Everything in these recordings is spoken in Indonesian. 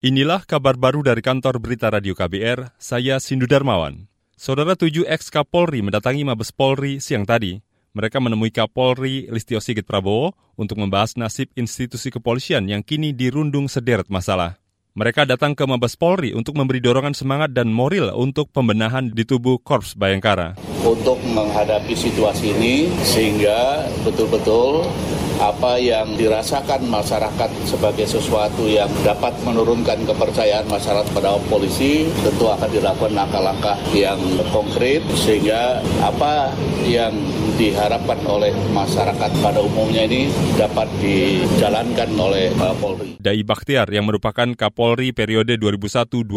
Inilah kabar baru dari kantor berita radio KBR, saya Sindu Darmawan. Saudara tujuh ex Kapolri mendatangi Mabes Polri siang tadi. Mereka menemui Kapolri Listio Sigit Prabowo untuk membahas nasib institusi kepolisian yang kini dirundung sederet masalah. Mereka datang ke Mabes Polri untuk memberi dorongan semangat dan moral untuk pembenahan di tubuh Korps Bayangkara. Untuk menghadapi situasi ini sehingga betul-betul apa yang dirasakan masyarakat sebagai sesuatu yang dapat menurunkan kepercayaan masyarakat pada polisi tentu akan dilakukan langkah-langkah yang konkret sehingga apa yang diharapkan oleh masyarakat pada umumnya ini dapat dijalankan oleh uh, Polri. Dai Bakhtiar yang merupakan Kapolri periode 2001-2005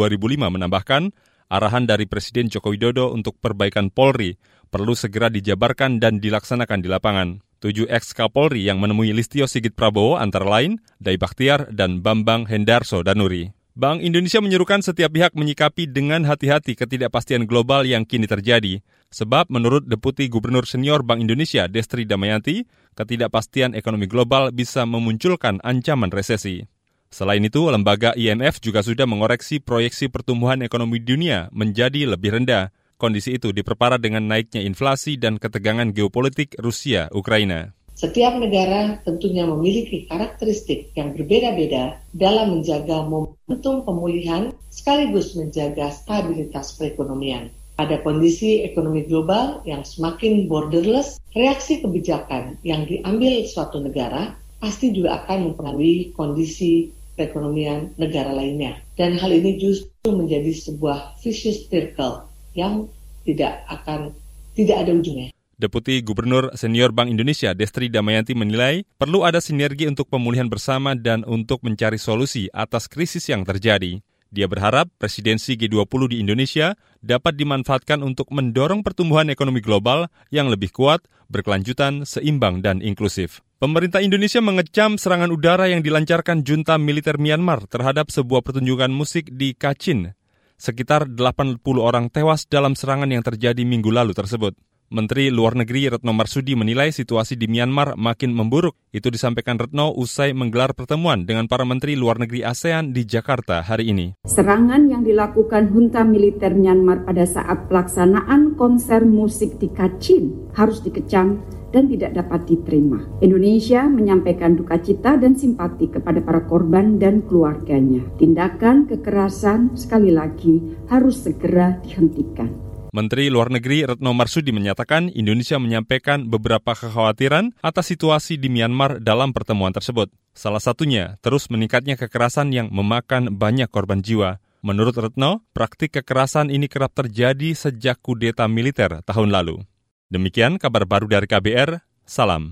menambahkan arahan dari Presiden Joko Widodo untuk perbaikan Polri perlu segera dijabarkan dan dilaksanakan di lapangan. Tujuh ex-Kapolri yang menemui Listio Sigit Prabowo antara lain Dai Bakhtiar dan Bambang Hendarso Danuri. Bank Indonesia menyerukan setiap pihak menyikapi dengan hati-hati ketidakpastian global yang kini terjadi. Sebab menurut Deputi Gubernur Senior Bank Indonesia Destri Damayanti, ketidakpastian ekonomi global bisa memunculkan ancaman resesi. Selain itu, lembaga IMF juga sudah mengoreksi proyeksi pertumbuhan ekonomi dunia menjadi lebih rendah Kondisi itu diperparah dengan naiknya inflasi dan ketegangan geopolitik Rusia-Ukraina. Setiap negara tentunya memiliki karakteristik yang berbeda-beda dalam menjaga momentum pemulihan sekaligus menjaga stabilitas perekonomian. Pada kondisi ekonomi global yang semakin borderless, reaksi kebijakan yang diambil suatu negara pasti juga akan mempengaruhi kondisi perekonomian negara lainnya. Dan hal ini justru menjadi sebuah vicious circle yang tidak akan tidak ada ujungnya. Deputi Gubernur Senior Bank Indonesia Destri Damayanti menilai perlu ada sinergi untuk pemulihan bersama dan untuk mencari solusi atas krisis yang terjadi. Dia berharap presidensi G20 di Indonesia dapat dimanfaatkan untuk mendorong pertumbuhan ekonomi global yang lebih kuat, berkelanjutan, seimbang, dan inklusif. Pemerintah Indonesia mengecam serangan udara yang dilancarkan junta militer Myanmar terhadap sebuah pertunjukan musik di Kachin, Sekitar 80 orang tewas dalam serangan yang terjadi minggu lalu tersebut. Menteri Luar Negeri Retno Marsudi menilai situasi di Myanmar makin memburuk. Itu disampaikan Retno usai menggelar pertemuan dengan para menteri luar negeri ASEAN di Jakarta hari ini. Serangan yang dilakukan junta militer Myanmar pada saat pelaksanaan konser musik di Kachin harus dikecam dan tidak dapat diterima. Indonesia menyampaikan duka cita dan simpati kepada para korban dan keluarganya. Tindakan kekerasan sekali lagi harus segera dihentikan. Menteri Luar Negeri Retno Marsudi menyatakan Indonesia menyampaikan beberapa kekhawatiran atas situasi di Myanmar dalam pertemuan tersebut. Salah satunya terus meningkatnya kekerasan yang memakan banyak korban jiwa. Menurut Retno, praktik kekerasan ini kerap terjadi sejak kudeta militer tahun lalu. Demikian kabar baru dari KBR, salam.